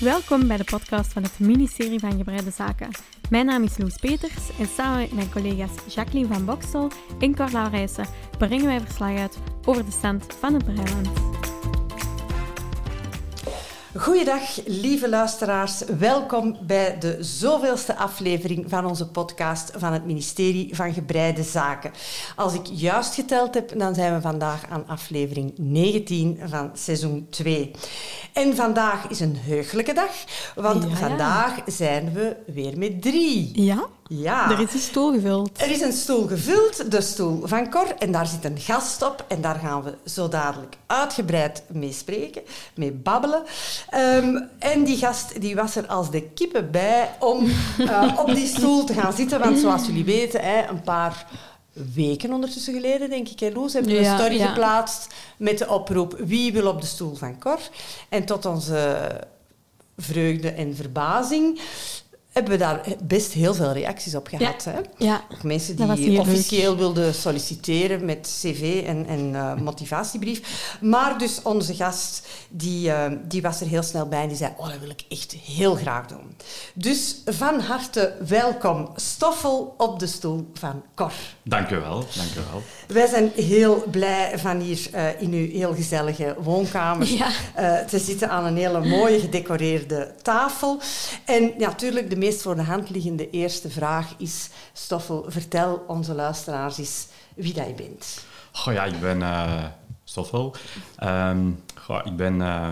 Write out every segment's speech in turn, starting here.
Welkom bij de podcast van het ministerie van Gebreide Zaken. Mijn naam is Loes Peters en samen met mijn collega's Jacqueline van Boksel en Carla Rijssen brengen wij verslag uit over de stand van het Breiland. Goeiedag, lieve luisteraars. Welkom bij de zoveelste aflevering van onze podcast van het ministerie van Gebreide Zaken. Als ik juist geteld heb, dan zijn we vandaag aan aflevering 19 van seizoen 2. En vandaag is een heugelijke dag, want Ja, ja. vandaag zijn we weer met drie. Ja, Ja. er is een stoel gevuld. Er is een stoel gevuld, de stoel van Cor, en daar zit een gast op. En daar gaan we zo dadelijk uitgebreid mee spreken, mee babbelen. Ehm, en die gast die was er als de kippen bij om eh, op die stoel te gaan zitten. Want zoals jullie weten, hè, een paar weken ondertussen geleden, denk ik, hè, Loes, hebben we Ja, een story ja. geplaatst met de oproep wie wil op de stoel van Cor. En tot onze vreugde en verbazing hebben we daar best heel veel reacties op gehad. Ja. Hè? Ja, Ook mensen die officieel wilden solliciteren met cv en, en eh, motivatiebrief. Maar dus onze gast, die, eh, die was er heel snel bij en die zei, oh, dat wil ik echt heel graag doen. Dus van harte welkom, Stoffel op de stoel van Cor. Dank u wel, dank u wel. Wij zijn heel blij van hier eh, in uw heel gezellige woonkamer Ja. eh, te zitten aan een hele mooie gedecoreerde tafel. En ja, natuurlijk, de meest voor de hand liggende eerste vraag is... Stoffel, vertel onze luisteraars eens wie dat je bent. Goh, ja, ik ben eh Stoffel. Ehm, goh, ik ben eh,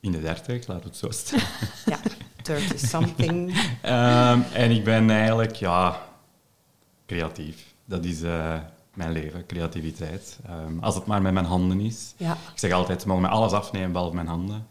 in de dertig, laat het zo staan. Ja, 30-something. Ehm, en ik ben eigenlijk, ja, creatief. Dat is eh, mijn leven, creativiteit. Ehm, als het maar met mijn handen is. Ja, Ik zeg altijd, ze mogen me alles afnemen, behalve mijn handen.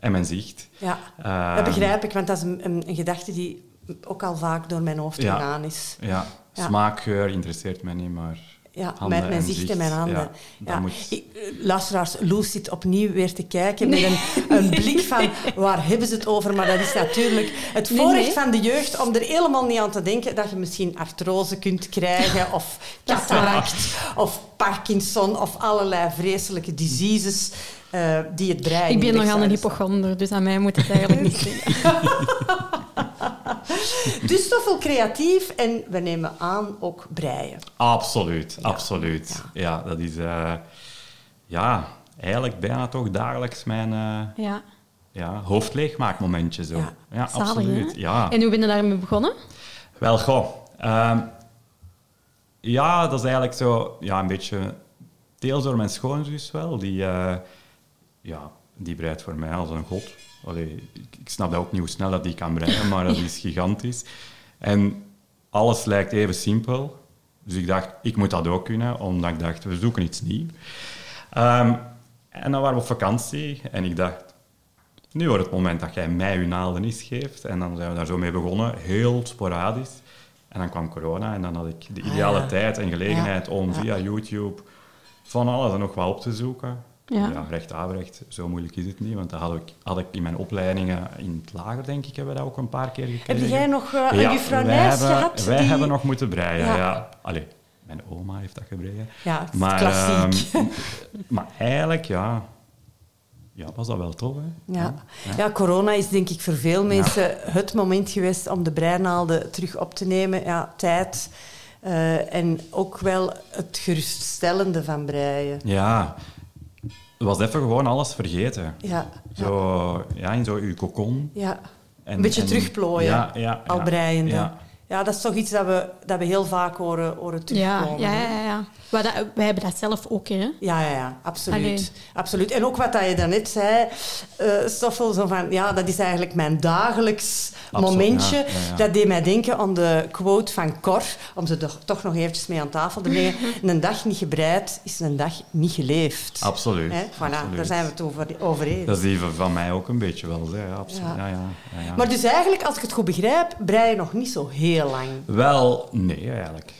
En mijn zicht. ja. Ehm, dat begrijp ik, want dat is een, een, een gedachte die ook al vaak door mijn hoofd gegaan is. Ja, Ja. smaak, geur interesseert mij niet, maar... Ja, handen mijn, zicht en mijn handen. Ja, Ja, moet... Ik, eh, luisteraars, Loes zit opnieuw weer te kijken met een, een blik van waar hebben ze het over? Maar dat is natuurlijk het Nee, voorrecht nee. van de jeugd om er helemaal niet aan te denken dat je misschien artrose kunt krijgen of cataract of Parkinson of allerlei vreselijke diseases eh, die het brein ik ben in de nog weg aan een hypochonder, dus aan mij moet het eigenlijk niet zeggen. Dus toch wel creatief en we nemen aan ook breien. Absoluut, absoluut. Ja. dat is eh, ja, eigenlijk bijna toch dagelijks mijn eh Ja. ja, hoofdleegmaakmomentje. Zo. Ja. Ja, Zalig, absoluut. hè? Ja. En hoe ben je daarmee begonnen? Wel, goh. ehm, ja, dat is eigenlijk zo ja, een beetje deels door mijn schoonzus wel. Die, eh, ja, die breidt voor mij als een god. Allee, ik, snap dat ook niet hoe snel dat die kan breien, maar dat is gigantisch. En alles lijkt even simpel. Dus ik dacht, ik moet dat ook kunnen, omdat ik dacht, we zoeken iets nieuws. Ehm, en dan waren we op vakantie en ik dacht, nu wordt het moment dat jij mij je naalden geeft. En dan zijn we daar zo mee begonnen, heel sporadisch. En dan kwam corona en dan had ik de ideale Ah, ja. tijd en gelegenheid om Ja. via YouTube van alles en nog wat op te zoeken. Ja. Ja, recht averecht, zo moeilijk is het niet, want dat had ik, had ik in mijn opleidingen in het lager, denk ik, hebben we dat ook een paar keer gekregen. Heb jij nog eh, een Ja, juffrouw Nijs gehad? Wij die- hebben nog moeten breien, Ja. ja. Allee, mijn oma heeft dat gebreien. Ja, het is Maar, klassiek. ehm, maar eigenlijk, ja, ja, was dat wel tof, hè? Ja. Ja, corona is denk ik voor veel mensen het moment geweest om de breinaalden terug op te nemen. Ja, tijd. eh, en ook wel het geruststellende van breien. Ja, was even gewoon alles vergeten. Ja, Zo, ja, in zo uw cocon. ja. En, Een beetje en- terugplooien, Ja, ja. al breiende. Ja. Ja, dat is toch iets dat we, dat we heel vaak horen, horen terugkomen. ja, ja. ja. Maar dat, wij hebben dat zelf ook, hè. Ja, ja, ja, absoluut. Allee. absoluut. En ook wat dat je daarnet zei, eh Stoffel, zo van, ja, dat is eigenlijk mijn dagelijks Absoluut, momentje. ja, ja, ja. Dat deed mij denken aan de quote van Cor, om ze toch, toch nog eventjes mee aan tafel te brengen. een dag niet gebreid is een dag niet geleefd. Absoluut. Hè? Voilà, absoluut. daar zijn we het over, over eens. Dat is die van- van mij ook een beetje wel, hè. Ja, absoluut. Ja. Ja. Ja, ja, ja. Maar dus eigenlijk, als ik het goed begrijp, brei je nog niet zo heel lang. Wel, nee, eigenlijk.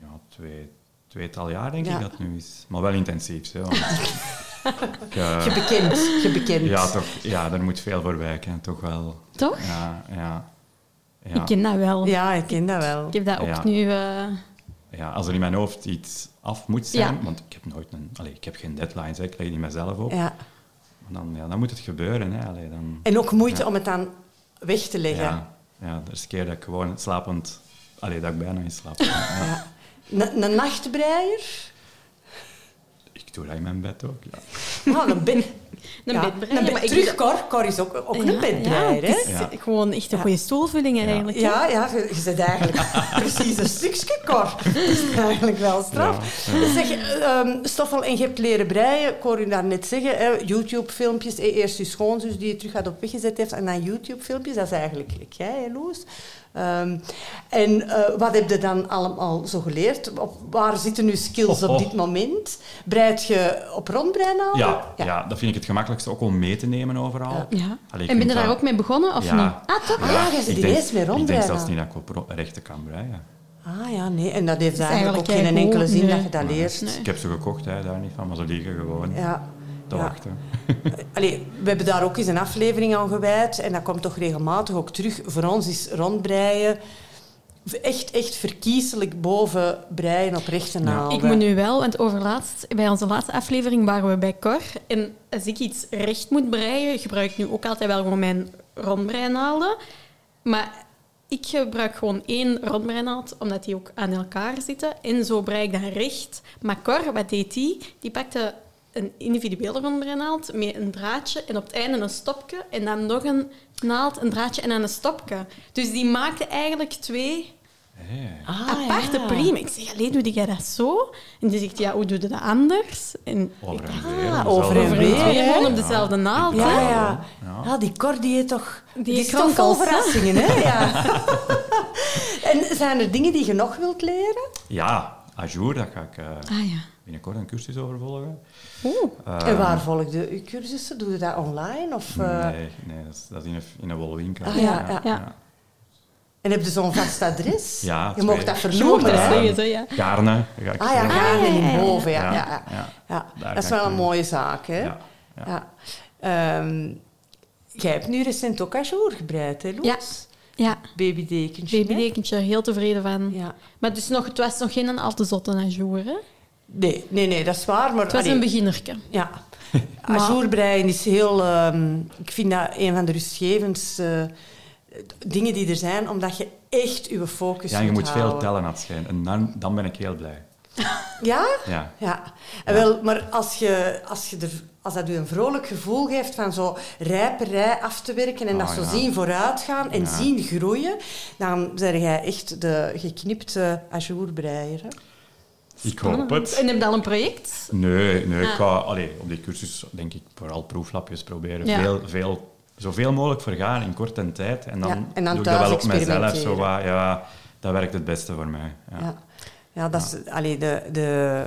Ja, twee, tweetal jaar denk Ja. ik dat het nu is. Maar wel intensief, hè. want ik, eh, Gebekend, gebekend. ja, toch, ja, er moet veel voor wijken, toch wel. Toch? Ja, ja. Ja. Ik ken dat wel. Ja, ik ken dat wel. Ik heb dat ook Ja. nu... eh, ja, als er in mijn hoofd iets af moet zijn, Ja. want ik heb nooit een, allee, ik heb geen deadlines, hè, ik leg die mezelf op. Ja, Maar dan, ja, dan moet het gebeuren. Hè. Allee, dan, En ook moeite Ja. om het dan weg te leggen. Ja, er is keer dat ik gewoon slapend... Allee, dat ik bijna in slaap Een nachtbreier? Ik doe dat in mijn bed ook, ja. Ah, een bed. Een ja, bedbreier, Een bed. maar ik Terug, Cor. Cor is ook, ook Ja, een bedbreier, ja, hè? het is Ja. gewoon echt een Ja. goede stoelvulling eigenlijk. Ja, ja, je, je zit eigenlijk precies een stukje Cor. Dat is eigenlijk wel straf. Ja, ja. Zeg, ehm, Stoffel, en je hebt leren breien. Ik hoor u daar net zeggen, hè, YouTube-filmpjes. Eh, Eerst je schoonzus die je terug had op weggezet heeft. En dan YouTube-filmpjes. Dat is eigenlijk jij, Loes. Ehm, en eh, wat heb je dan allemaal zo geleerd? Op, waar zitten uw skills Oh, op oh. dit moment? Breid je op rondbreinaalden? Ja, ja. dat vind ik het gemakkelijkste ook om mee te nemen overal. Ja. Ja. Allee, je En ben je daar dat- ook mee begonnen of Ja. niet? Ah, toch? Ah, ja, jij zit ik ineens denk- Ik zelfs niet dat ik op rechten kan breien. Ah ja, nee. En dat heeft eigenlijk ook geen enkele keigoed, zin nee. dat je dat leert. Nee. Ik heb ze gekocht, hè, daar niet van, maar ze liggen gewoon Ja. Te ja. wachten. Allee, we hebben daar ook eens een aflevering aan gewijd. En dat komt toch regelmatig ook terug. Voor ons is rondbreien echt, echt verkiezelijk boven breien op rechte naalden. Ik moet nu wel, want overlaatst, bij onze laatste aflevering waren we bij Cor. En als ik iets recht moet breien, gebruik ik nu ook altijd wel gewoon mijn rondbreinaalden. Maar ik gebruik gewoon één rondbreinaald, omdat die ook aan elkaar zitten. En zo brei ik dan recht. Maar Cor, wat deed die? Die pakte een individuele rondbreinaald met een draadje en op het einde een stopje. En dan nog een naald, een draadje en dan een stopje. Dus die maakte eigenlijk twee. Ah, aparte ja. prima. Ik zeg, alleen doe jij dat zo? En die zegt, ja, hoe doe je dat anders? En Over ik- en weer. Ah, over en weer, naald. gewoon op dezelfde naald. Ja, ja. Ja. ja. die Cor die heeft toch... Die Die, is toch vol verrassingen, hè? Ja. en zijn er dingen die je nog wilt leren? Ja, Azure, daar ga ik eh, Ah ja. binnenkort een cursus over volgen. Oeh. Eh, en waar volgde je cursussen? Doe je dat online? Of, eh, Nee, nee dat, is, dat is in een, in een wolwinkel. Ah, ja, ja. Ja. En heb je zo'n vast adres? Ja, je mocht dat vernoemen, hè? zeggen, zo, ja. Gaarne. ga ik Ah ja, ja, in boven. Ja, ja, Ja, dat is wel een mooie zaak, hè? Ja, ja. Ja. Ehm, jij hebt nu recent ook ajour gebreid, hè, Loes? Ja. Ja, Babydekentje. babydekentje, heel tevreden van. Ja. Maar het, is nog, het was nog geen al te zotte ajour, hè? Nee, nee, nee, dat is waar. Maar, Het was allee, een beginnerke. Ja. Ajourbreien is heel... ehm, ik vind dat een van de rustgevendste eh, dingen die er zijn, omdat je echt je focus Ja, je moet veel houden. tellen aan het schijn. En dan, dan ben ik heel blij. Ja? Ja. Ja. En wel, maar als, je, als, je er, als dat je een vrolijk gevoel geeft van zo rijperij af te werken en dat Ah, zo ja. zien vooruitgaan en Ja. zien groeien, dan ben jij echt de geknipte ajourbreier. Ik hoop het. En heb je al een project? Nee, nee ik Ah. ga allee, op die cursus denk ik vooral proeflapjes proberen. Ja. Veel, veel, zoveel mogelijk vergaan in korte tijd. En dan, Ja, en dan doe ik dat wel op mezelf. Zo, wat, ja, dat werkt het beste voor mij. Ja. Ja. Ja, dat is, allee, de, de,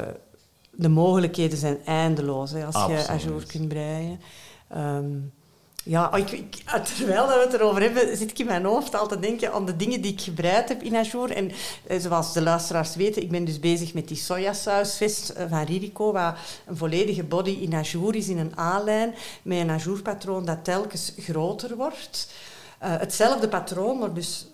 de mogelijkheden zijn eindeloos hè, als je ajour kunt breien. Ehm, ja, ik, ik, terwijl we het erover hebben, zit ik in mijn hoofd al te denken aan de dingen die ik gebreid heb in ajour. En eh, zoals de luisteraars weten, ik ben dus bezig met die sojasausvest eh, van Ririco, waar een volledige body in ajour is, in een A-lijn, met een ajourpatroon dat telkens groter wordt. Eh, hetzelfde patroon, maar dus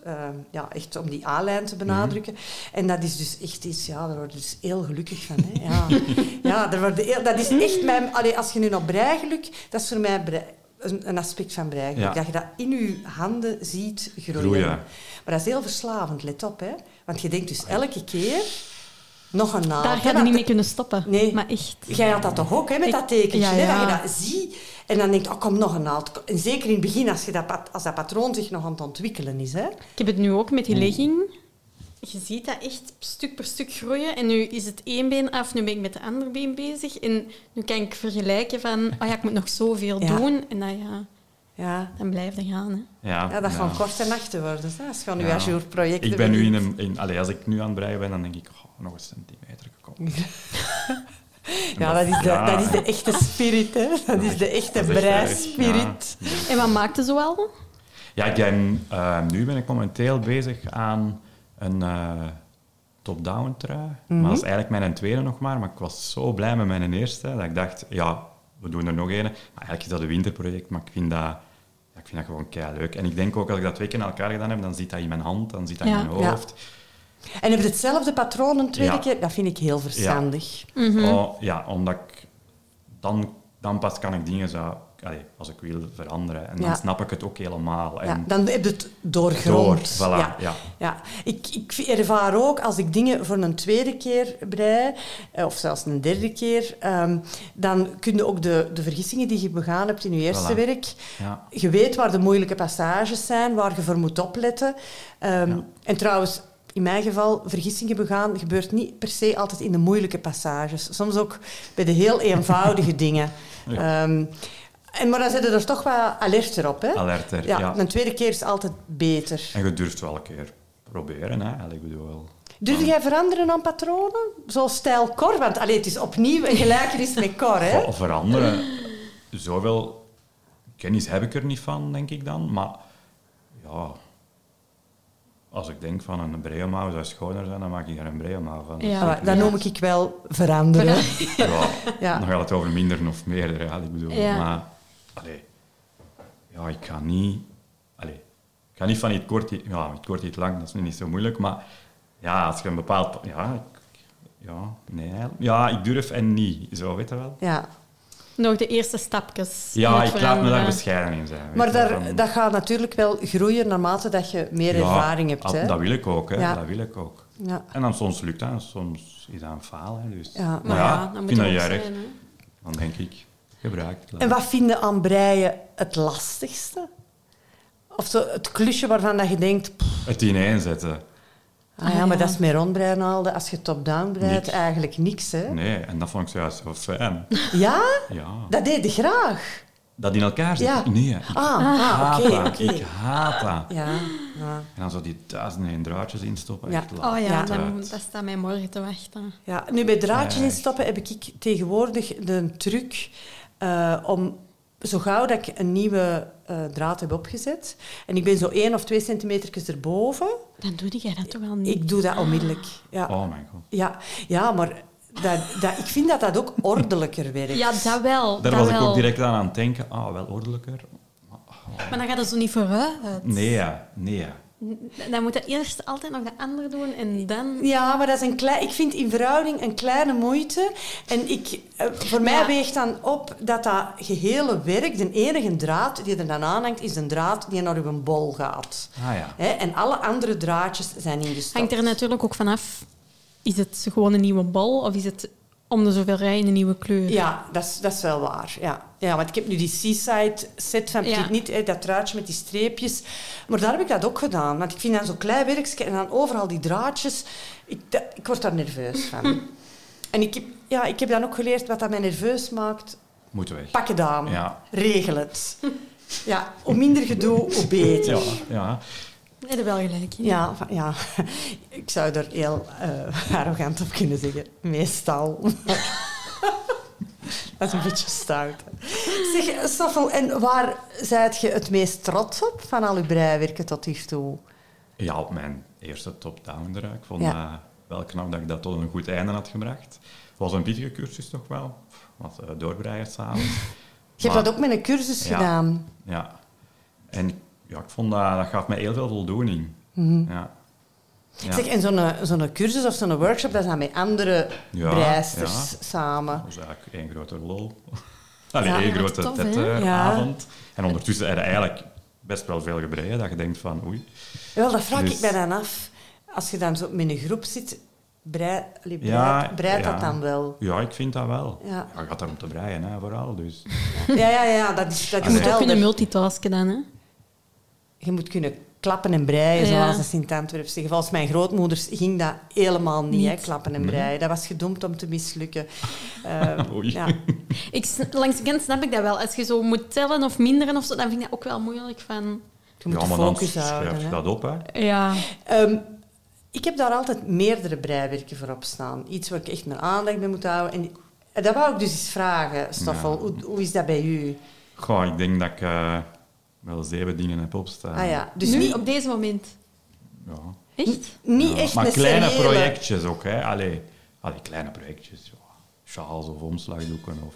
ja, echt om die A-lijn te benadrukken. En dat is dus echt iets, ja, daar word je dus heel gelukkig van. Hè? Ja, ja daar word heel- dat is echt mijn... Allee, als je nu naar breigeluk, dat is voor mij brei- een, een aspect van. Ja. Dat je dat in je handen ziet groeien. Groeien. Maar dat is heel verslavend, let op. Hè? Want je denkt dus elke keer, nog een naald. Daar ga je dat- niet mee kunnen stoppen. Nee. Maar echt. Jij had dat toch ook, hè, met Ik- dat tekentje, ja, hè, ja. dat je dat ziet. En dan denkt, oh, kom, nog een naald. En zeker in het begin, als, je dat, als dat patroon zich nog aan het ontwikkelen is. Hè. Ik heb het nu ook met die legging. Je ziet dat echt stuk per stuk groeien. En nu is het één been af, nu ben ik met de andere been bezig. En nu kan ik vergelijken van, oh ja, ik moet nog zoveel Ja. doen. En dan, ja, Ja. dan blijft het gaan. Hè. Ja, ja, dat ja. gaan korte nachten worden. Hè, je aan je Ja. ajourprojecten Ik ben nu in een... In, allee, als ik nu aan het breien ben, dan denk ik, oh, nog een centimeter gekomen. Ja, dat is, de, Ja. dat is de echte spirit. Hè. Dat is de echte Dat is echt, breispirit. ja. En wat maakte zo al? Ja, ik ben, eh, nu ben ik momenteel bezig aan een eh, top-down trui. Mhm. Maar dat is eigenlijk mijn tweede nog maar. Maar ik was zo blij met mijn eerste dat ik dacht, ja, we doen er nog een. Maar eigenlijk is dat een winterproject, maar ik vind dat, ja, ik vind dat gewoon kei leuk. En ik denk ook als ik dat twee keer in elkaar gedaan heb, dan zit dat in mijn hand, dan zit dat Ja. in mijn Ja. hoofd. En heb je hetzelfde patroon een tweede Ja. keer? Dat vind ik heel verstandig. Mhm. Oh, ja, omdat ik dan, dan pas kan ik dingen zo allee, als ik wil veranderen. En Ja. dan snap ik het ook helemaal. En Ja, dan heb je het doorgrond. Door, voilà, ja. ja. Ik, ik ervaar ook, als ik dingen voor een tweede keer brei, eh, of zelfs een derde keer, ehm, dan kun je ook de, de vergissingen die je begaan hebt in je eerste Voilà. werk, je weet waar de moeilijke passages zijn, waar je voor moet opletten. Ehm. En trouwens, in mijn geval, vergissingen begaan gebeurt niet per se altijd in de moeilijke passages. Soms ook bij de heel eenvoudige dingen. Ja. Ehm, en, maar dan zit je er toch wat alerter op. Hè? alerter. Ja, Ja, een tweede keer is altijd beter. En je durft wel een keer proberen. Hè. Ik bedoel wel. Durf jij veranderen aan patronen? Zoals stijl Cor? Want allee, het is opnieuw een gelijkenis met Cor. Hè? Ver- Veranderen. Zoveel kennis heb ik er niet van, denk ik dan. Maar ja, als ik denk van een breemouw zou schoner zijn, dan maak ik er een breemouw van. Ja. Dat noem ik wel veranderen. Ja, Ja. dan gaat het over minder of meer. Ja, ik bedoel, Ja. maar allee, ja, ik ga niet, allee, ik ga niet van iets kort, iets- ja, iets kort, iets lang, dat is niet zo moeilijk, maar ja, als je een bepaald, ja, ik, ja, nee, ja, ik durf en niet, zo, weet je wel. Ja. Nog de eerste stapjes. Ja, ik laat me daar veranderen. bescheiden in zijn. Maar daar, dat gaat natuurlijk wel groeien naarmate dat je meer Ja, ervaring hebt. dat- Hè? Dat wil ik ook, hè, Ja. dat wil ik ook. Ja. En dan soms lukt dat, en soms is dat een faal, hè, dus. Ja. Maar ja, dan moet je dat ook juist. zijn. Hè? Dan denk ik, gebruik het. En wat vind je aan breien het lastigste? Of zo het klusje waarvan dat je denkt... pff, Het ineenzetten. ah ja, Ah, maar ja. dat is met rondbreinaalden. Als je top-down breidt, Niks. eigenlijk niks. Hè? Nee, en dat vond ik juist zo fijn. Ja? Ja. Dat deed je graag. Dat in elkaar zit? Ja. Nee, ik Ah, ah haat oké. dat. Ik haat dat. Ja, ja. En dan zo die duizenden in draadjes instoppen. Ja. Oh ja, dan, dat staat mij morgen te wachten. Ja, nu bij draadjes instoppen heb ik tegenwoordig de truc eh, om zo gauw dat ik een nieuwe eh, draad heb opgezet en ik ben zo één of twee centimeter erboven, Dan doe jij dat toch wel niet? ik doe dat onmiddellijk. Ja, Oh mijn god. ja, ja maar dat, dat, ik vind dat dat ook ordelijker werkt. Ja, dat wel. Daar dat was ik ook direct aan aan het denken. Ah, wel ordelijker. Maar dan gaat het zo niet vooruit. Nee, ja. Nee, ja. Dan moet je eerst altijd nog de andere doen en dan... Ja, maar dat is een klein, ik vind in verhouding een kleine moeite. En ik, eh, voor mij Ja. weegt dan op dat dat gehele werk, de enige draad die er dan aanhangt, is een draad die naar uw bol gaat. Ah ja. Hè, en alle andere draadjes zijn ingestopt. Hangt er natuurlijk ook vanaf, is het gewoon een nieuwe bal of is het om de zoveel rij een nieuwe kleur? Ja, dat is, dat is wel waar. Ja. Ja, want ik heb nu die Seaside set van Ja. Niet, hè, dat draadje met die streepjes. Maar daar heb ik dat ook gedaan. Want ik vind dat zo'n klein werkje en dan overal die draadjes. Ik, dat- ik word daar nerveus van. en ik heb, ja, ik heb dan ook geleerd wat dat mij nerveus maakt. Moet weg. Pak het aan. Ja. Regel het. Ja, hoe minder gedoe, hoe beter. Ja, ja. Nee, dat wel gelijk. in. Ja, ja, ik zou er heel eh, arrogant op kunnen zeggen. Meestal. Dat is een beetje stout. Zeg, Stoffel, en waar zijt je het meest trots op van al uw breiwerken tot hiertoe? Ja, op mijn eerste top-down eruit. Ik vond Ja. dat wel knap dat ik dat tot een goed einde had gebracht. Het was een pittige cursus toch wel. Wat uh, doorbreien s'avonds. Je hebt Maar- dat ook met een cursus Ja. gedaan. Ja. En ja, ik vond dat, dat gaf me heel veel voldoening. Mhm. Ja. Ja. Zeg, en zo'n zo'n cursus of zo'n workshop, dat is dan met andere Ja, breisters ja. samen. Dat was eigenlijk één grote lol. Allee, Ja, één is grote tof, tetteravond. En ondertussen heb je eigenlijk best wel veel gebreid, dat je denkt van oei. Wel, dat vraag Dus- ik mij dan af. Als je dan zo met een groep zit, brei, allee, Ja, breidt dat dan wel? Ja, ik vind dat wel. Ja. Ja, je gaat daar om te breien, hè, vooral. Dus. Ja, ja, ja, dat is, dat Je is moet ook kunnen multitasken dan, hè? Je moet kunnen klappen en breien, Ja. zoals de Sint-Antwerp zeggen. Volgens mijn grootmoeders ging dat helemaal niet, hè, klappen en Nee. breien. Dat was gedoemd om te mislukken. Oei. ja. Ik, langs de kant snap ik dat wel. Als je zo moet tellen of minderen of zo, dan vind ik dat ook wel moeilijk van... Je moet ja, de maar dan focus houden. schrijf je hè. dat op. Hè. Ja. Ehm, ik heb daar altijd meerdere breiwerken voor op staan. Iets waar ik echt mijn aandacht bij moet houden. En dat wou ik dus eens vragen, Stoffel. Ja. Hoe, hoe is dat bij u? Goh, ik denk dat ik eh, wel zeven dingen heb opstaan. Ah ja, dus nu, niet, op deze moment. Ja. Echt? niet Ja, echt maar kleine seriële- projectjes ook. Hè. Allee, allee, kleine projectjes. Ja. Sjaals of omslagdoeken. Of...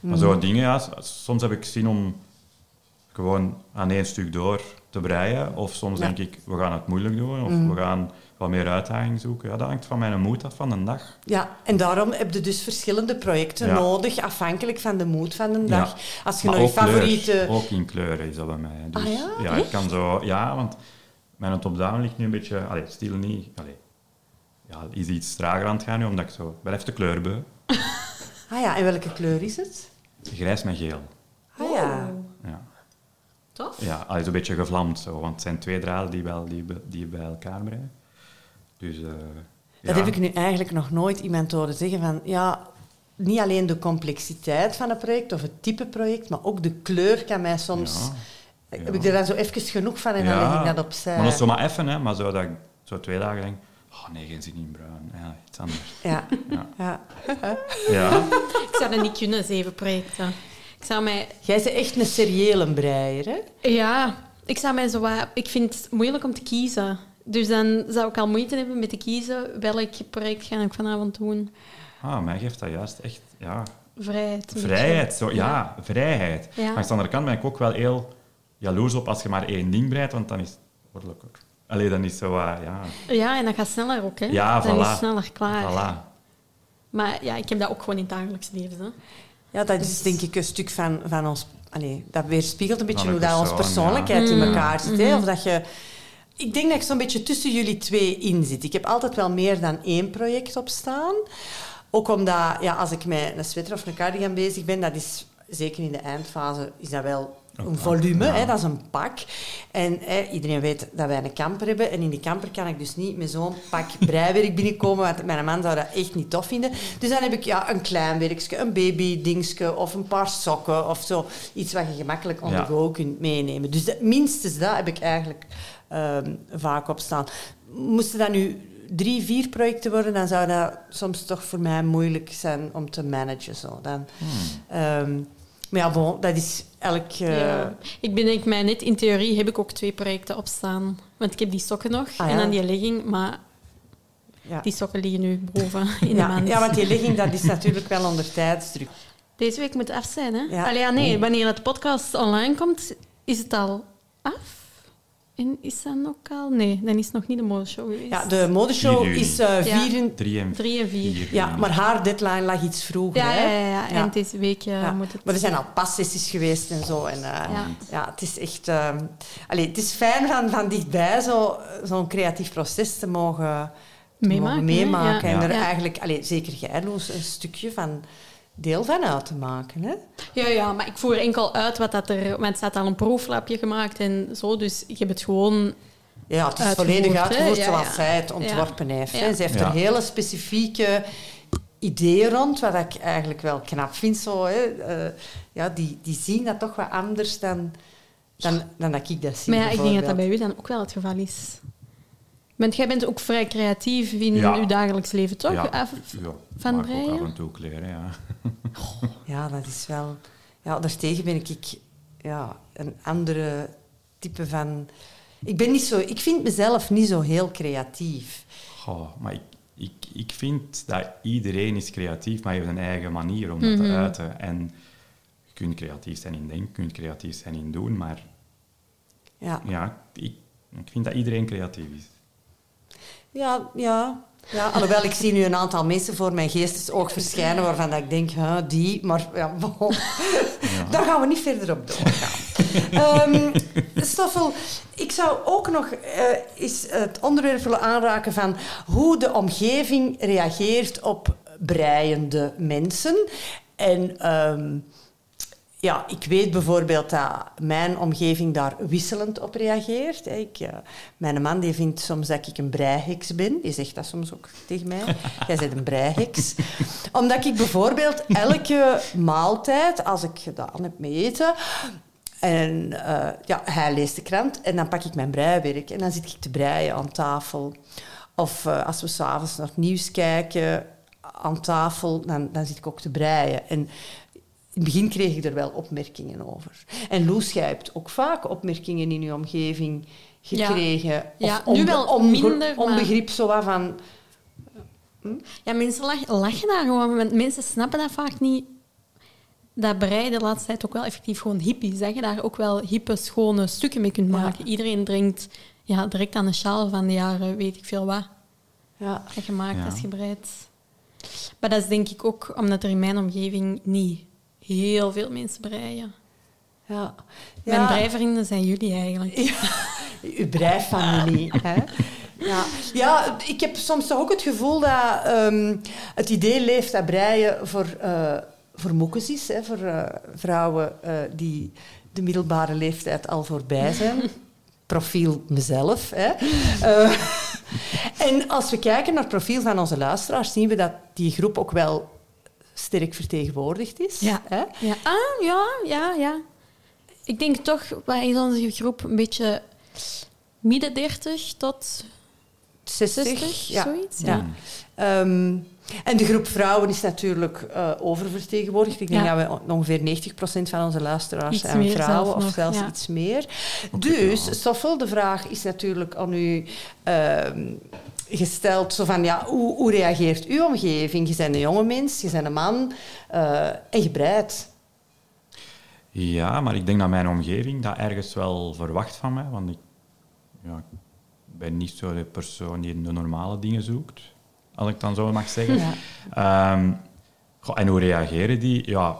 Maar Mhm. zo dingen, ja. Soms heb ik zin om gewoon aan één stuk door te breien. Of soms Ja. denk ik, we gaan het moeilijk doen. Of Mhm. we gaan wat meer uitdaging zoeken. Ja, dat hangt van mijn moed af van de dag. Ja, en daarom heb je dus verschillende projecten Ja. nodig, afhankelijk van de moed van de dag. Als je Maar nog je kleur. favoriete... Ook in kleuren is dat bij mij. Dus, Ah ja? ik kan zo... Ja, want mijn top-down ligt nu een beetje... Allee, stil niet... Allee, ja, is iets trager aan het gaan nu, omdat ik zo... Ben even de kleurbeu. Ah ja, en welke kleur is het? Grijs met geel. Ah ja. Ja, Tof. ja allee, zo'n beetje gevlamd zo. Want het zijn twee draden die, wel, die, die bij elkaar brengen. Dus... eh, Dat ja. heb ik nu eigenlijk nog nooit iemand horen zeggen van... Ja, niet alleen de complexiteit van een project of het type project, maar ook de kleur kan mij soms... Ja, Heb ik er dan zo even genoeg van en dan leg ik dat opzij. Maar dat is zo maar even, hè. Maar zo dat ik zo twee dagen denk... Oh nee, geen zin in bruin. Ja, iets anders. Ja. Ja. ja. Ja. Ik zou dat niet kunnen, zeven projecten. Ik zou mij... Jij bent echt een seriële breier, hè? Ja, ik zou mij zo wat... Ik vind het moeilijk om te kiezen. Dus dan zou ik al moeite hebben met te kiezen welk project ga ik vanavond doen. Ah, mij geeft dat juist echt... Ja, Vrijheid. Vrijheid, zo, ja, vrijheid. Ja. Maar aan de andere kant ben ik ook wel heel jaloers op als je maar één ding breidt, want dan is het makkelijker. Allee, dan is zo, uh, ja... Ja, en dat gaat sneller ook, hè. Ja, Dan is voilà. het sneller klaar. Voilà. Maar ja, ik heb dat ook gewoon in het dagelijks leven. Hè. Ja, dat Dus- is denk ik een stuk van, van ons... Allee, dat weerspiegelt een beetje hoe dat onze persoon, persoonlijkheid in ja. elkaar zit. Hè? Mhm. Of dat je... Ik denk dat ik zo'n beetje tussen jullie twee in zit. Ik heb altijd wel meer dan één project op staan. Ook omdat, ja, als ik met een sweater of een cardigan bezig ben, dat is zeker in de eindfase is dat wel Een volume, ja. hè, dat is een pak. En hè, iedereen weet dat wij een camper hebben. En in die camper kan ik dus niet met zo'n pak breiwerk binnenkomen, want mijn man zou dat echt niet tof vinden. Dus dan heb ik ja, een klein werkje, een baby-dingetje of een paar sokken of zo. Iets wat je gemakkelijk on the Ja. go kunt meenemen. Dus dat, minstens dat heb ik eigenlijk vaak op staan. Moesten dat nu drie, vier projecten worden, dan zou dat soms toch voor mij moeilijk zijn om te managen. Zo. Dan, ehm, maar ja, bon, dat is elk... eh, Ja. Ik bedenk mij net, in theorie heb ik ook twee projecten opstaan. Want ik heb die sokken nog Ah, en dan die legging, maar ja. die sokken liggen nu boven in de Ja, mand. ja, want die ligging dat is natuurlijk wel onder tijdsdruk. Deze week moet af zijn, hè? Ja. Allee, ja, nee, wanneer het podcast online komt, is het al af. En is dat ook al... Nee, dan is het nog niet de modeshow geweest. Ja, de modeshow 4 juni. is eh Ja. vier en- Drie en Drie en vier. vier. Ja, maar haar deadline lag iets vroeger. Ja, hè? ja, ja, ja. Ja. eind deze week eh, Ja. moet het... Maar er zijn al passessies geweest en zo. En, eh, Ja. ja. het is echt... allee, het is fijn van, van dichtbij zo- zo'n creatief proces te mogen te Meemaken, mogen hè? meemaken. Ja. En er Ja. eigenlijk, allee, zeker jij, Loes, een stukje van deel van uit te maken. Hè? Ja, ja, maar ik voer enkel uit wat dat er... Want het staat al een proeflapje gemaakt en zo, dus ik heb het gewoon... Ja, het is Uitgevoerd, volledig uitgevoerd Ja, zoals ja. zij het ontworpen heeft. Hè? Ze heeft Ja. er hele specifieke ideeën rond, wat ik eigenlijk wel knap vind. Zo, hè? Eh, ja, die, die zien dat toch wat anders dan, dan, dan dat ik dat zie. Maar ja, ik denk dat dat bij u dan ook wel het geval is. Want jij bent ook vrij creatief in Ja. uw dagelijks leven, toch? Ja, Af- ja, van ook breien? af en toe kleren, ja. Ja, dat is wel... Ja, daartegen ben ik ja, een andere type van... Ik ben niet zo... Ik vind mezelf niet zo heel creatief. Goh, maar ik, ik, ik vind dat iedereen is creatief, maar heeft een eigen manier om dat te Mhm. uiten. En je kunt creatief zijn in denken, je kunt creatief zijn in doen, maar Ja, ja, ik, ik vind dat iedereen creatief is. Ja, ja. ja alhoewel, ik zie nu een aantal mensen voor mijn geestesoog verschijnen waarvan dat ik denk, huh, die... Maar ja, bon. daar gaan we niet verder op doorgaan. Ehm Stoffel, ik zou ook nog eh, eens het onderwerp willen aanraken van hoe de omgeving reageert op breiende mensen. En ehm, ja, ik weet bijvoorbeeld dat mijn omgeving daar wisselend op reageert. Ik, eh, mijn man die vindt soms dat ik een breiheks ben. Die zegt dat soms ook tegen mij. Jij bent een breiheks. Omdat ik bijvoorbeeld elke maaltijd, als ik gedaan heb met eten... En eh, ja, hij leest de krant en dan pak ik mijn breiwerk en dan zit ik te breien aan tafel. Of eh, als we s'avonds naar het nieuws kijken aan tafel, dan, dan zit ik ook te breien. En in het begin kreeg ik er wel opmerkingen over. En Loes, jij hebt ook vaak opmerkingen in je omgeving gekregen. Ja, of nu wel minder, maar- onbegrip zo wat van... Ja, mensen lach- lachen daar gewoon, want mensen snappen dat vaak niet. dat breien de laatste tijd ook wel effectief gewoon hip is. Dat je daar ook wel hippe, schone stukken mee kunt maken. Iedereen drinkt ja, direct aan de sjaal van de jaren, weet ik veel wat, Ja. dat je maakt Ja. als je breidt. Maar dat is denk ik ook omdat er in mijn omgeving niet heel veel mensen breien. Ja. Mijn Ja. breivrienden zijn jullie eigenlijk. Ja, uw breifamilie. hè? Ja. ja, ik heb soms toch ook het gevoel dat ehm, het idee leeft dat breien voor, eh voor moekes is. Hè, voor eh, vrouwen eh, die de middelbare leeftijd al voorbij zijn. Profiel mezelf. Hè. Eh, en als we kijken naar het profiel van onze luisteraars, zien we dat die groep ook wel sterk vertegenwoordigd is. Ja. Hè? Ja, ah, ja, ja, ja. Ik denk toch, wij in onze groep een beetje midden 30 tot 60, 60, ja. zoiets. Ja. Ja. Ehm, en de groep vrouwen is natuurlijk eh, oververtegenwoordigd. Ik denk Ja. dat we ongeveer 90% van onze luisteraars Iets zijn vrouwen, of zelfs ja. iets meer. Dus, wel. Stoffel, de vraag is natuurlijk aan u ehm, gesteld: zo van, ja, hoe, hoe reageert uw omgeving? Je bent een jonge mens, je bent een man eh, en je breidt. Ja, maar ik denk dat mijn omgeving dat ergens wel verwacht van mij. Want ik ja, ik ben niet zo de persoon die de normale dingen zoekt, als ik dan zo mag zeggen. Ja. Ehm, goh, en hoe reageren die? Ja,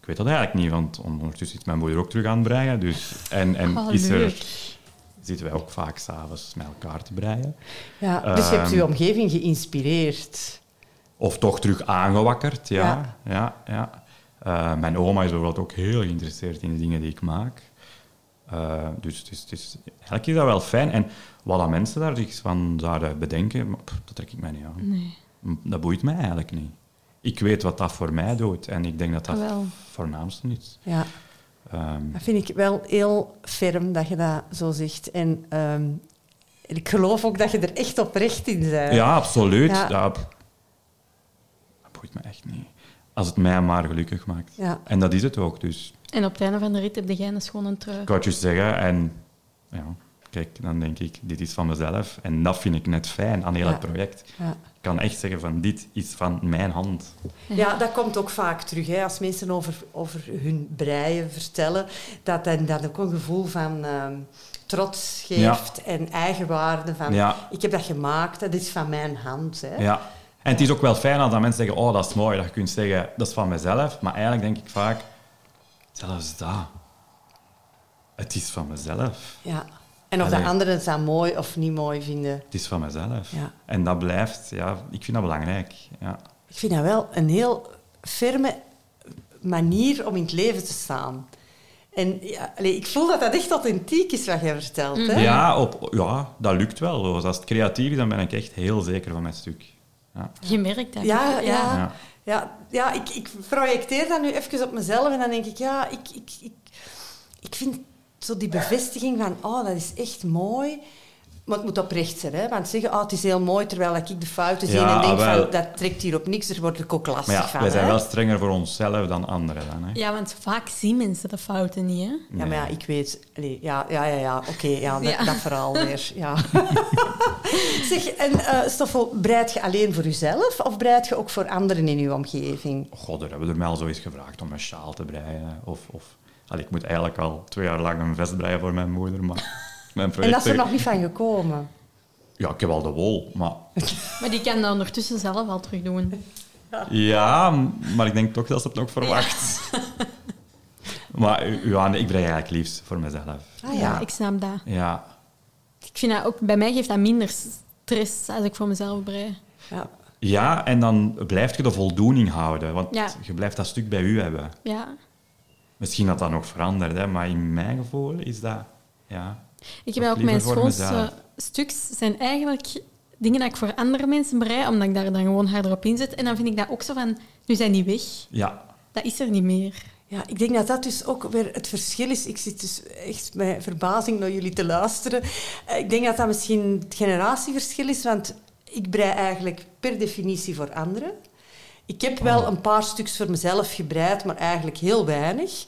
ik weet dat eigenlijk niet, want ondertussen is mijn moeder ook terug aan het breien. Dus, en en Oh, is er, leuk. Zitten wij ook vaak s'avonds met elkaar te breien. Ja, dus je hebt Ehm, uw omgeving geïnspireerd. Of toch terug aangewakkerd, ja. Ja. ja. ja, Eh, mijn oma is bijvoorbeeld ook heel geïnteresseerd in de dingen die ik maak. Eh, dus het is, het is, eigenlijk is dat wel fijn. En wat dat mensen daar zich van zouden bedenken, pff, dat trek ik mij niet aan. Nee. Dat boeit mij eigenlijk niet. Ik weet wat dat voor mij doet en ik denk dat dat het voornaamste is. Ja. Ehm, Dat vind ik wel heel ferm dat je dat zo zegt. En ehm, ik geloof ook dat je er echt oprecht in bent. ja, absoluut. Ja. Dat, dat boeit me echt niet. Als het mij maar gelukkig maakt. Ja. En dat is het ook, dus En op het einde van de rit heb jij een schone trui. ik wou het juist zeggen. En ja, kijk, dan denk ik, dit is van mezelf. En dat vind ik net fijn aan heel Ja. het project. Ja. Ik kan echt zeggen van, dit is van mijn hand. ja, dat komt ook vaak terug. Hè. Als mensen over, over hun breien vertellen, dat dan, dat ook een gevoel van ehm, trots geeft en eigenwaarde. Van, Ja. Ik heb dat gemaakt, dat is van mijn hand. Hè. Ja. En het is ook wel fijn als dan mensen zeggen, oh, dat is mooi. Dat je kunt zeggen, dat is van mezelf. Maar eigenlijk denk ik vaak, zelfs dat. Het is van mezelf. Ja. En of de anderen het dan mooi of niet mooi vinden. Het is van mezelf. Ja. En dat blijft, ja, ik vind dat belangrijk. Ja. Ik vind dat wel een heel ferme manier om in het leven te staan. En ja, allee, ik voel dat dat echt authentiek is wat jij vertelt. Hè? Ja, op, ja, dat lukt wel. Dus als het creatief is, dan ben ik echt heel zeker van mijn stuk. Ja. Je merkt dat. Ja, ja. Ja. ja. ja, ik, ik projecteer dat nu even op mezelf en dan denk ik, ja, ik, ik, ik, ik vind zo die bevestiging van, oh, dat is echt mooi. Maar het moet oprecht zijn, hè? want zeggen, oh, het is heel mooi, terwijl ik de fouten zie Ja, en denk wel. van, dat trekt hier op niks, daar word ik ook lastig Maar ja, van. wij zijn hè? wel strenger voor onszelf dan anderen. Dan, hè. Ja, want vaak zien mensen de fouten niet, hè? Ja, maar ja, ik weet... allee, ja, ja, ja, ja oké, ja, dat, Ja. dat verhaal weer. Ja. zeg, en uh, Stoffel, breid je alleen voor jezelf of breid je ook voor anderen in je omgeving? God, daar hebben we er mij al zo eens gevraagd om een sjaal te breien. Of, of, allee, ik moet eigenlijk al twee jaar lang een vest breien voor mijn moeder, maar mijn En dat is er nog niet van gekomen? Ja, ik heb al de wol, maar... Maar die kan dat ondertussen zelf al terug doen. Ja, maar ik denk toch dat ze het nog verwacht. maar ja, nee, ik brei eigenlijk liefst voor mezelf. Ah, ja. ik snap dat. Ja, Ik vind dat ook, bij mij geeft dat minder stress als ik voor mezelf brei. Ja. ja en dan blijf je de voldoening houden, want Ja. je blijft dat stuk bij u hebben. Ja. Misschien dat dat nog verandert, hè, maar in mijn gevoel is dat... Ja, Ik heb ook mijn schoonste stuks zijn eigenlijk dingen dat ik voor andere mensen brei, omdat ik daar dan gewoon harder op inzet. En dan vind ik dat ook zo van, nu zijn die weg. ja Dat is er niet meer. ja, ik denk dat dat dus ook weer het verschil is. Ik zit dus echt met verbazing naar jullie te luisteren. Eh, Ik denk dat dat misschien het generatieverschil is, want ik brei eigenlijk per definitie voor anderen. Ik heb wel een paar stukjes voor mezelf gebreid, maar eigenlijk heel weinig.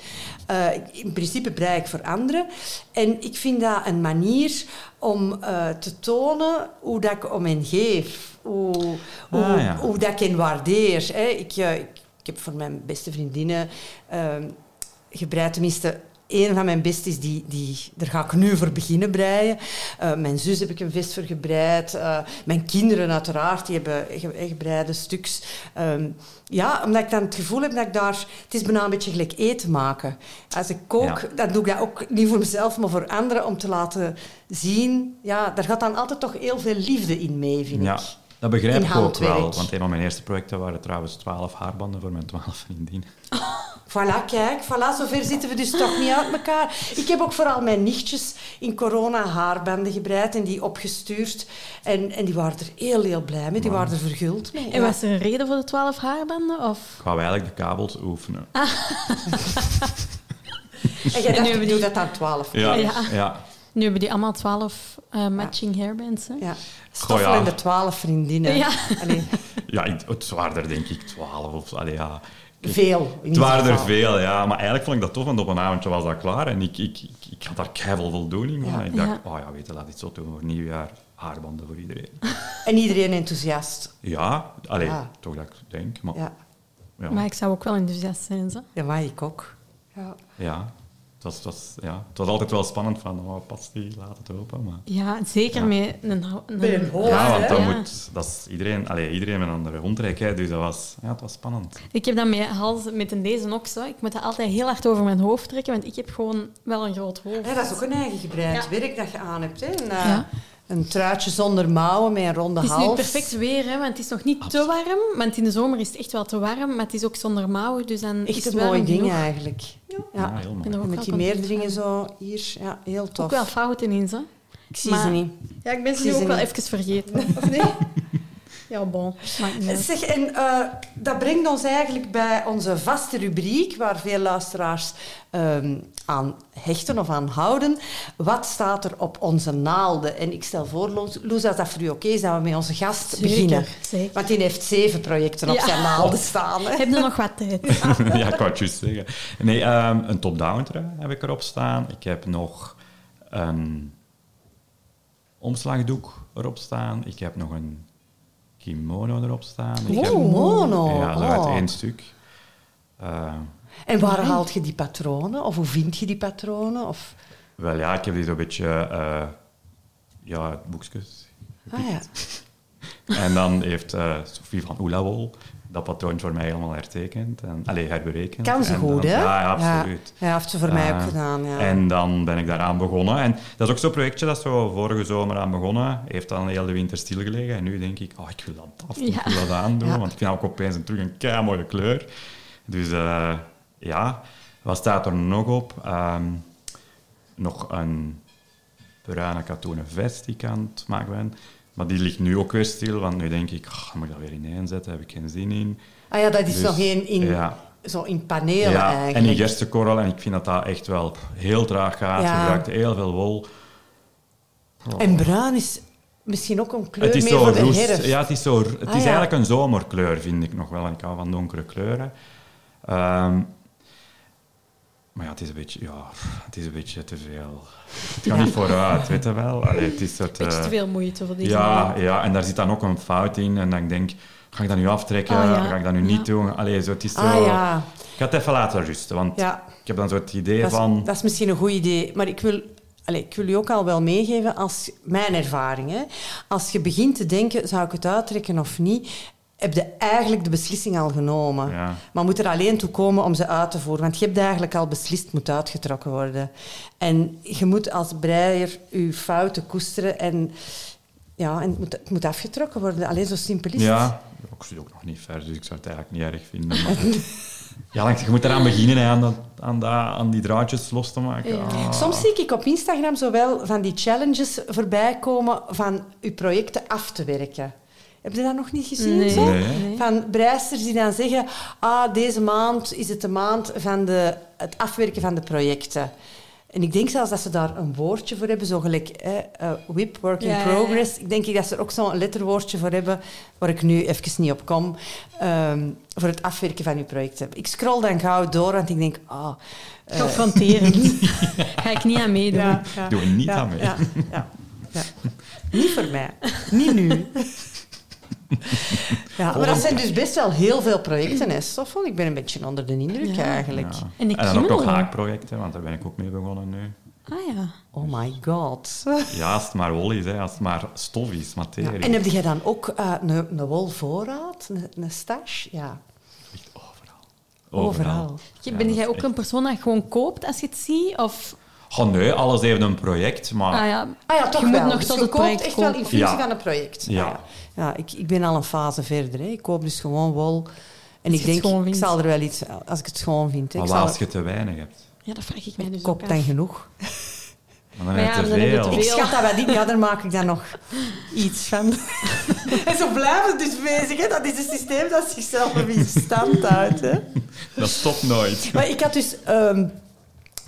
Eh, in principe brei ik voor anderen. En ik vind dat een manier om eh, te tonen hoe dat ik om hen geef. Hoe, hoe, Ah, ja. hoe dat ik hen waardeer. Hè. Ik, eh, ik, ik heb voor mijn beste vriendinnen ehm, gebreid. Tenminste, een van mijn besties, die, die, daar ga ik nu voor beginnen breien. Uh, mijn zus heb ik een vest voor gebreid. Uh, mijn kinderen uiteraard, die hebben ge gebreide stuks. Um, ja, omdat ik dan het gevoel heb dat ik daar... Het is bijna een beetje gelijk eten maken. Als ik kook, ja. dan doe ik dat ook niet voor mezelf, maar voor anderen, om te laten zien... Ja, daar gaat dan altijd toch heel veel liefde in mee, vind ja. ik. Dat begrijp ik ook wel, want een van mijn eerste projecten waren trouwens twaalf haarbanden voor mijn twaalf vriendinnen. Voilà, kijk, voilà, zover zitten we dus toch niet uit elkaar. Ik heb ook vooral mijn nichtjes in corona haarbanden gebreid en die opgestuurd. En, en die waren er heel, heel blij mee. Die waren er verguld mee. En was er een reden voor de twaalf haarbanden? Of? Ik wou eigenlijk de kabels oefenen. Ah. en jij dacht, ik doe dat aan twaalf. Ja, ja. ja. Nu hebben die allemaal twaalf uh, matching hairbands. Hè? Ja. Stoffel en de twaalf vriendinnen. Ja, ja het waren er denk ik twaalf. Of, allee, ja. Veel. Het waren er veel, ja. Maar eigenlijk vond ik dat tof, want op een avondje was dat klaar. En ik, ik, ik, ik had daar keihard voldoening van. Ja. Ik dacht, oh ja, weet je, laat iets zo doen voor nieuwjaar. Haarbanden voor iedereen. En iedereen enthousiast? Ja, alleen ja. toch dat ik denk. Maar, ja. Ja. maar ik zou ook wel enthousiast zijn, zo. Ja, maar ik ook. Ja. ja. Ja, het was altijd wel spannend van, oh, past die, laat het open. Maar... Ja, zeker Ja. met een, een, een hoofd, Ja, want dat Ja. moet, dat is iedereen, allee, iedereen met een andere rondtrek, hè, dus dat was, ja, het was spannend. Ik heb dat met, hals, met een deze ook zo. Ik moet dat altijd heel hard over mijn hoofd trekken, want ik heb gewoon wel een groot hoofd. Ja, dat is ook een eigen gebreid Ja. werk dat je aan hebt. Hè. Een, eh, Ja. Een truitje zonder mouwen met een ronde Het is hals. nu perfect weer, hè, want het is nog niet te warm. Want in de zomer is het echt wel te warm, maar het is ook zonder mouwen. Dus dan is Echt het een mooi ding genoeg. eigenlijk. Ja. Ja, heel mooi. Met die van. zo hier. Ja, heel tof. Ook wel fouten in, zo. Ik zie Maar- ze niet. Ja, ik ben ze nu ze ook wel niet. even vergeten. Of nee? Ja, bon. Zeg, en eh, dat brengt ons eigenlijk bij onze vaste rubriek, waar veel luisteraars ehm, aan hechten of aan houden. Wat staat er op onze naalden? En ik stel voor, Loes, Loes, als dat voor u oké is, dat we met onze gast Zeker, beginnen. zeker. Want die heeft zeven projecten op zijn naalden staan. Hè? Heb je nog wat tijd? ja, ik wou het juist zeggen. Nee, ehm, een top-down trui heb ik erop staan. Ik heb nog een omslagdoek erop staan. Ik heb nog een kimono erop staan. Ik heb- Kimono. ja, zo uit Oh. één stuk. Eh, En waar haalt je die patronen? Of hoe vind je die patronen? Of... wel ja, ik heb die zo'n beetje... eh ja, boekjes. Ah ja. En dan heeft eh Sophie van Oelawol dat patroon voor mij helemaal hertekend. En, allee, herberekend. Kan ze En goed, hè? Ja, ja, absoluut. Ja, heeft ze voor mij ook Eh, gedaan. Ja. En dan ben ik daaraan begonnen. En dat is ook zo'n projectje dat zo vorige zomer aan begonnen. Heeft dan heel de winter stilgelegen. En nu denk ik, oh, ik wil dat af, ik wil dat aandoen. Want ik vind ook opeens een, terug een kei mooie kleur. Dus eh, ja, wat staat er nog op? Ehm, nog een bruine katoenen vest die ik aan het maken ben. Maar die ligt nu ook weer stil, want nu denk ik, oh, moet ik dat weer ineenzetten? Daar heb ik geen zin in. Ah ja, dat is Dus, nog in, ja. zo in panelen Ja, eigenlijk. en die gerstekorrel, en ik vind dat dat echt wel heel traag gaat. Ja. Je gebruikt heel veel wol. Oh. En bruin is misschien ook een kleur Het is meer zo voor de herfst. Ja, het is, zo, het is ja. eigenlijk een zomerkleur, vind ik nog wel. Ik hou van donkere kleuren. Ehm, maar ja, het is een beetje, ja, het is een beetje te veel. Het gaat Ja. niet vooruit, weet je wel. Allee, het is soort, Beetje eh, te veel moeite voor deze ja, ja, en daar zit dan ook een fout in. En dan denk ik, ga ik dat nu aftrekken? Ah, ja. Ga ik dat nu Ja. niet doen? Allee, zo, het is zo... Ah ja, Ik ga het even laten rusten, want ik heb dan zo het idee Dat is, van... dat is misschien een goed idee. Maar ik wil, allez, ik wil u ook al wel meegeven, als, mijn ervaring. Hè. Als je begint te denken, zou ik het uittrekken of niet, heb je eigenlijk de beslissing al genomen. Ja. Maar moet er alleen toe komen om ze uit te voeren. Want je hebt eigenlijk al beslist, moet uitgetrokken worden. En je moet als breier je fouten koesteren en... Ja, en het moet, het moet afgetrokken worden. Alleen zo simpel is het. Ja, ik zit ook nog niet ver, dus ik zou het eigenlijk niet erg vinden. maar- ja, je moet eraan beginnen, hè, aan, dat, aan, dat, aan die draadjes los te maken. Ja. Ah. Soms zie ik op Instagram zowel van die challenges voorbij komen van je projecten af te werken. Heb je dat nog niet gezien? Nee. Zo? Nee. Van breisters die dan zeggen, ah, deze maand is het de maand van de, het afwerken van de projecten. En ik denk zelfs dat ze daar een woordje voor hebben, zo gelijk hè, eh, WIP, Work in Ja, ja, ja. Progress. Ik denk dat ze er ook zo'n letterwoordje voor hebben, waar ik nu even niet op kom, ehm, voor het afwerken van uw projecten. Ik scroll dan gauw door, want ik denk, ah... Confronterend. Ga ik niet aan meedoen. ja, ja. Doe er niet ja, aan mee. Ja, ja, ja. Niet voor mij. Niet nu. Ja, maar dat zijn dus best wel heel veel projecten, hè, Stoffel? Ik ben een beetje onder de indruk Ja. eigenlijk. Ja. En de dan ook nog haakprojecten, want daar ben ik ook mee begonnen nu. Ah ja. Oh my god. Ja, als het maar wol is, hè, als het maar stof is, Ja, materie. en heb jij dan ook eh, een, een wolvoorraad, een, een stash? Ja, Echt overal. overal. Ben jij ook echt- een persoon dat gewoon koopt als je het ziet? Of... Oh nee, alles heeft een project, maar Ah ja. Ah ja, toch Je moet wel. nog Dus tot je het koopt project echt wel in functie Ja. van een project. Ja. Ah ja, ja ik, ik ben al een fase verder. Hè. Ik koop dus gewoon wol. En Als ik denk, ik zal er wel iets... Als ik het gewoon vind. Hè. maar Ik wat zal als je te weinig hebt? ja, dat vraag ik mij dus koop ook dan af. genoeg. Maar dan Maar heb ja, je te dan heb je veel. Ik schat dat bij die, ja, daar maak ik dan nog iets van. en zo blijven ze dus bezig. Hè. Dat is een systeem dat zichzelf in stand houdt. Hè. Dat stopt nooit. Maar ik had dus ehm,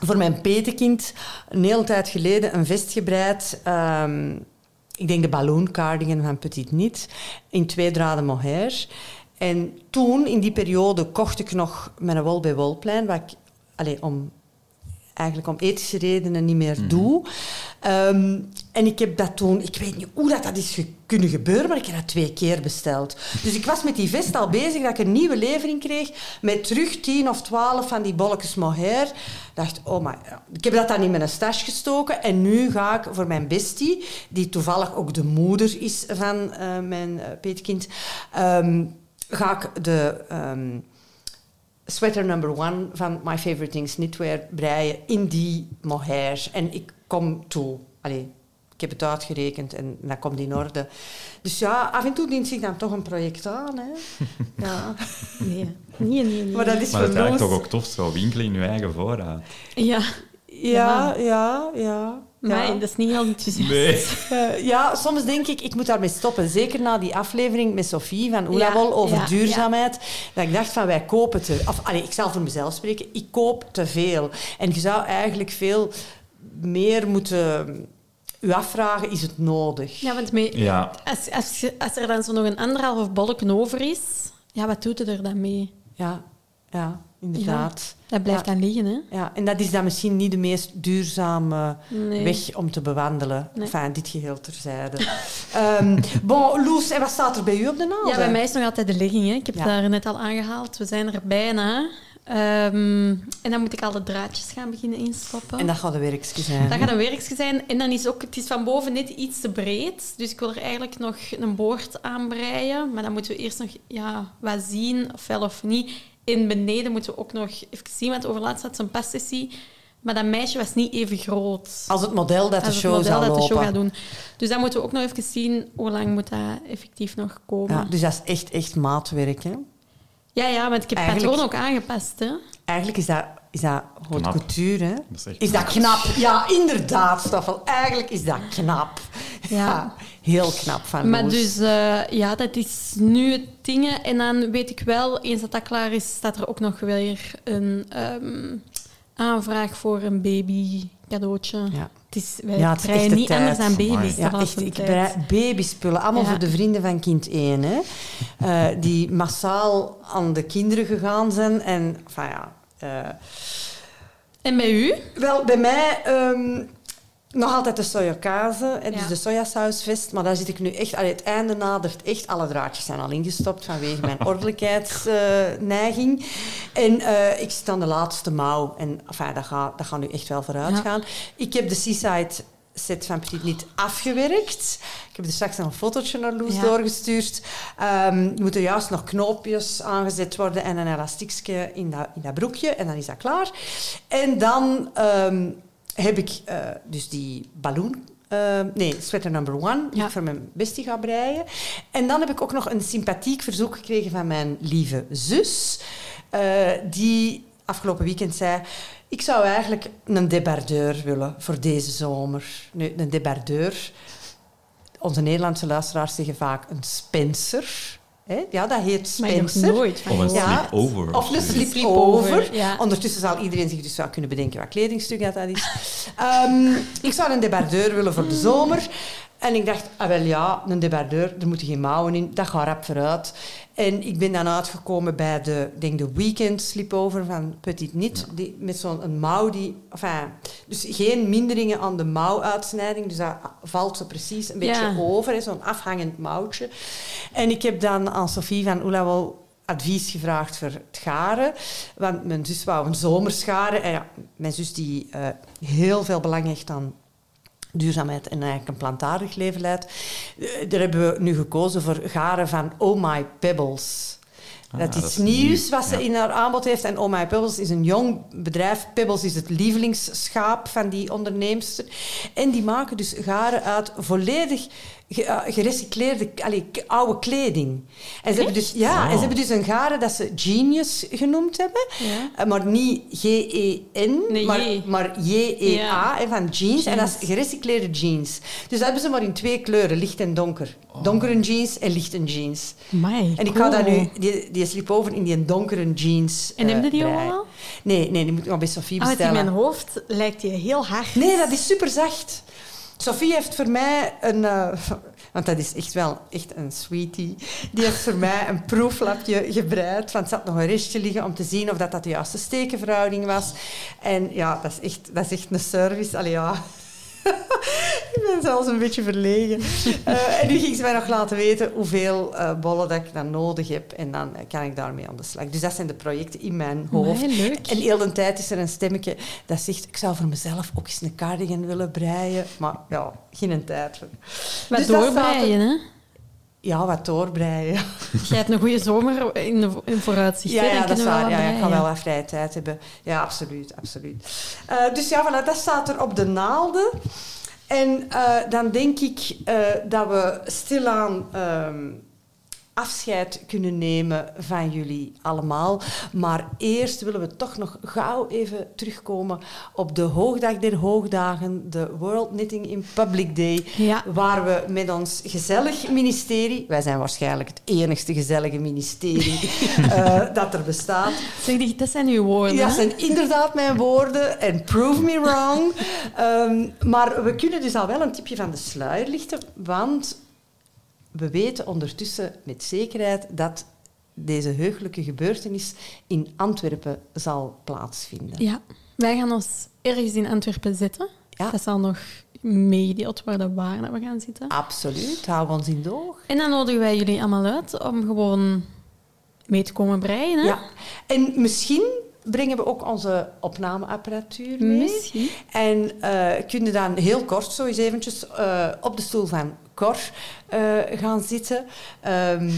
voor mijn petekind een hele tijd geleden een vest gebreid. ehm, ik denk de balloon cardigan van Petit Niet. In twee draden mohair. En toen, in die periode, kocht ik nog mijn wol bij Wolplein. Wat ik, allee, om, eigenlijk om ethische redenen niet meer doe. Ehm, en ik heb dat toen... Ik weet niet hoe dat, dat is ge- kunnen gebeuren, maar ik heb dat twee keer besteld. Dus ik was met die vest al bezig dat ik een nieuwe levering kreeg met terug 10 of 12 van die bolletjes mohair. Ik dacht, oh ja. Ik heb dat dan in mijn stash gestoken en nu ga ik voor mijn bestie, die toevallig ook de moeder is van eh, mijn eh, peetkind, ehm, ga ik de... ehm, sweater number one van My Favorite Things Knitwear breien in die mohair. En ik kom toe. Allee, ik heb het uitgerekend en dat komt in orde. Dus ja, af en toe dient zich dan toch een project aan. Hè. Ja. Nee, nee, nee. nee. Maar dat is Maar het is eigenlijk voor toch ook tof, zo winkelen in je eigen voorraad. Ja, Ja, ja, ja. maar ja. dat is niet heel enthousiast. Nee. Eh, ja, soms denk ik, ik moet daarmee stoppen. Zeker na die aflevering met Sophie van Oelawol Ja, over ja, duurzaamheid. Dat ik dacht van, wij kopen te... Of, allee, ik zal voor mezelf spreken. Ik koop te veel. En je zou eigenlijk veel meer moeten... U afvragen, is het nodig? Ja, want mee, Ja. als, als, als er dan zo nog een anderhalf bolken over is, ja, wat doet het er dan mee? Ja, ja inderdaad. Dat blijft Ja. dan liggen, hè? Ja, en dat is dan misschien niet de meest duurzame Nee. weg om te bewandelen. Nee. Enfin, dit geheel terzijde. Ehm bon, Loes, en wat staat er bij u op de naald? Ja, bij mij is nog altijd de ligging. Hè. Ik heb Ja. het daar net al aangehaald. We zijn er bijna. Ehm, en dan moet ik al de draadjes gaan beginnen instoppen. En dat gaat een werkje zijn. Dat gaat een werkje zijn. En dan is ook, het is van boven net iets te breed. Dus ik wil er eigenlijk nog een boord aan breien. Maar dan moeten we eerst nog ja, wat zien, of wel of niet. In beneden moeten we ook nog even zien, want overlaatst had ze een passessie. Maar dat meisje was niet even groot. Als het model dat de het model dat show gaat doen. Dus dan moeten we ook nog even zien hoe lang moet dat effectief nog komen. Ja, dus dat is echt, echt maatwerk. Hè? Ja, ja, want ik heb het Eigenlijk- patroon ook aangepast. Hè. Eigenlijk is dat, is dat haute Knap. couture. Hè? Dat is echt Is dat knap? Ja, inderdaad, Stoffel. Eigenlijk is dat knap. Ja. heel knap van Maar dus, eh, ja, dat is nu het ding. En dan weet ik wel, eens dat dat klaar is, staat er ook nog weer een ehm, aanvraag voor een baby cadeautje. Ja. Het is, wij Ja, het is breien echt niet tijd. anders aan baby's. Ja, echt. Ik brei babyspullen. Allemaal Ja. voor de vrienden van kind 1. Hè? Eh, die massaal aan de kinderen gegaan zijn. En, enfin ja... eh, En bij u? wel, bij mij... ehm, nog altijd de sojakase, hè, dus de sojasausvest. Maar daar zit ik nu echt... Allee, het einde nadert echt. Alle draadjes zijn al ingestopt vanwege mijn ordelijkheidsneiging. en eh, ik zit aan de laatste mouw. En enfin, dat, gaat, dat gaat nu echt wel vooruit Ja. gaan. Ik heb de Seaside set van Petit niet afgewerkt. Ik heb er straks nog een fotootje naar Loes Ja. doorgestuurd. Ehm, er moeten juist nog knoopjes aangezet worden en een elastiekje in dat, in dat broekje. En dan is dat klaar. En dan ehm, heb ik eh, dus die balloon... eh, nee, sweater number one, die Ja. ik voor mijn bestie ga breien. En dan heb ik ook nog een sympathiek verzoek gekregen van mijn lieve zus. eh, die afgelopen weekend zei... Ik zou eigenlijk een debardeur willen voor deze zomer. Nu, een debardeur... Onze Nederlandse luisteraars zeggen vaak een Spencer. Hè? Ja, dat heet Spencer. nooit van Of een sleepover. Of een zoiets. sleepover. Sleepover, ja. Ondertussen zal iedereen zich dus wel kunnen bedenken wat kledingstuk dat, dat is. Ehm, ik zou een debardeur willen voor de zomer. En ik dacht, ah wel ja, een debardeur, er moeten geen mouwen in. Dat gaat rap vooruit. En ik ben dan uitgekomen bij de, denk de weekend sleepover van Petit Nit. Die, met zo'n een mouw die... Enfin, dus geen minderingen aan de mouwuitsnijding. Dus dat valt zo precies een beetje Ja. over. Zo'n afhangend mouwtje. En ik heb dan aan Sophie van Oela wel advies gevraagd voor het garen. Want mijn zus wou een zomerscharen. En ja, mijn zus die eh, heel veel belang hecht aan duurzaamheid en eigenlijk een plantaardig leven leidt. Eh, Daar hebben we nu gekozen voor garen van Oh My Pebbles. Ah, dat is nieuws nieuw, wat ze ja. in haar aanbod heeft. En Oh My Pebbles is een jong bedrijf. Pebbles is het lievelingsschaap van die onderneemster. En die maken dus garen uit volledig eh, gerecycleerde allee, oude kleding. En ze, hebben dus, ja, en ze hebben dus een garen dat ze Genius genoemd hebben. Ja. Eh, Maar niet G-E-N, Nee, maar, J. maar J-E-A Ja. van jeans. En dat is gerecycleerde jeans. Dus dat hebben ze maar in twee kleuren, licht en donker. Donkere jeans en lichte jeans. Amai, En ik ga cool. dat nu, die, die sleepover in die donkere jeans. En eh, heb je die breien. al? Nee, nee, die moet ik nog bij Sofie Ah, want in bestellen. mijn hoofd lijkt die heel hard. Nee, dat is super zacht. Sophie heeft voor mij een... eh, want dat is echt wel echt een sweetie. Die heeft voor mij een proeflapje gebreid. Want er zat nog een restje liggen om te zien of dat, dat de juiste stekenverhouding was. En ja, dat is echt, dat is echt een service. Allee, ja... ik ben zelfs een beetje verlegen. Eh, en nu ging ze mij nog laten weten hoeveel eh, bollen dat ik dan nodig heb. En dan eh, kan ik daarmee aan de slag. Dus dat zijn de projecten in mijn hoofd. Amai, leuk. En heel de tijd is er een stemmetje dat zegt... Ik zou voor mezelf ook eens een cardigan willen breien. Maar ja, geen tijd voor. Wat Dus doorbreien, hè? Ja, wat doorbreien. Jij hebt een goede zomer in, de, in vooruitzicht. Ja, dat is waar. wel Ja, ik breien. wel wat vrije tijd hebben. Ja, absoluut. absoluut. Eh, dus ja, voilà, dat staat er op de naalden. En eh, dan denk ik eh, dat we stilaan ehm, afscheid kunnen nemen van jullie allemaal. Maar eerst willen we toch nog gauw even terugkomen op de hoogdag der hoogdagen, de World Knitting in Public Day. Ja. Waar we met ons gezellig ministerie, wij zijn waarschijnlijk het enigste gezellige ministerie eh, dat er bestaat. Zeg, dat zijn uw woorden. Ja, dat zijn inderdaad mijn woorden. En prove me wrong. Ehm, maar we kunnen dus al wel een tipje van de sluier lichten. Want we weten ondertussen met zekerheid dat deze heugelijke gebeurtenis in Antwerpen zal plaatsvinden. Ja. Wij gaan ons ergens in Antwerpen zitten. Ja. Dat zal nog meegedeeld worden waar dat we gaan zitten. Absoluut, hou ons in doog. En dan nodigen wij jullie allemaal uit om gewoon mee te komen breien. Hè? Ja. En misschien brengen we ook onze opnameapparatuur mee. Misschien. En eh kun je dan heel kort zo eens eventjes eh, op de stoel van Eh, gaan zitten. Ehm,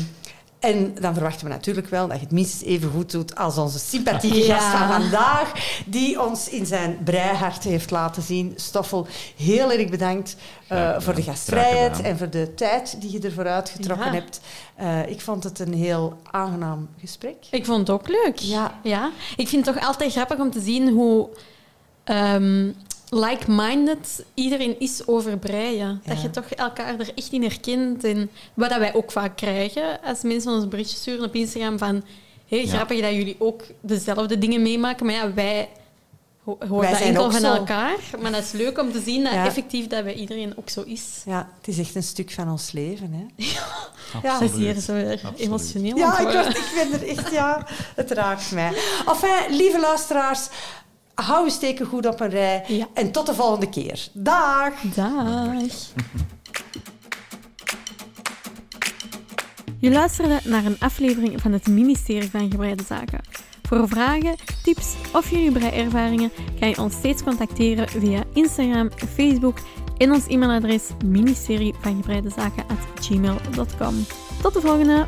en dan verwachten we natuurlijk wel dat je het minstens even goed doet als onze sympathieke Ja. gast van vandaag, die ons in zijn breihart heeft laten zien. Stoffel, heel erg bedankt eh, voor de gastvrijheid en voor de tijd die je ervoor uitgetrokken Ja. hebt. Eh, ik vond het een heel aangenaam gesprek. Ik vond het ook leuk. Ja. ja. Ik vind het toch altijd grappig om te zien hoe ehm, like-minded iedereen is over breien. Dat Ja. je toch elkaar er echt in herkent. En wat dat wij ook vaak krijgen als mensen ons berichtjes sturen op Instagram van... Hey, Ja. grappig dat jullie ook dezelfde dingen meemaken. Maar ja, wij ho- horen dat enkel van zo. elkaar. Maar dat is leuk om te zien dat Ja. effectief dat bij iedereen ook zo is. Ja, het is echt een stuk van ons leven. Hè? Dat is hier zo weer Absoluut. emotioneel Ja, ik, het word, ik ben er echt, ja, het raakt mij. Enfin, lieve luisteraars, hou uw steken goed op een rij. Ja. En tot de volgende keer. Dag! Dag. Je luisterde naar een aflevering van het ministerie van Gebreide Zaken. Voor vragen, tips of jullie breiervaringen kan je ons steeds contacteren via Instagram, Facebook en ons e-mailadres ministerie van. Tot de volgende!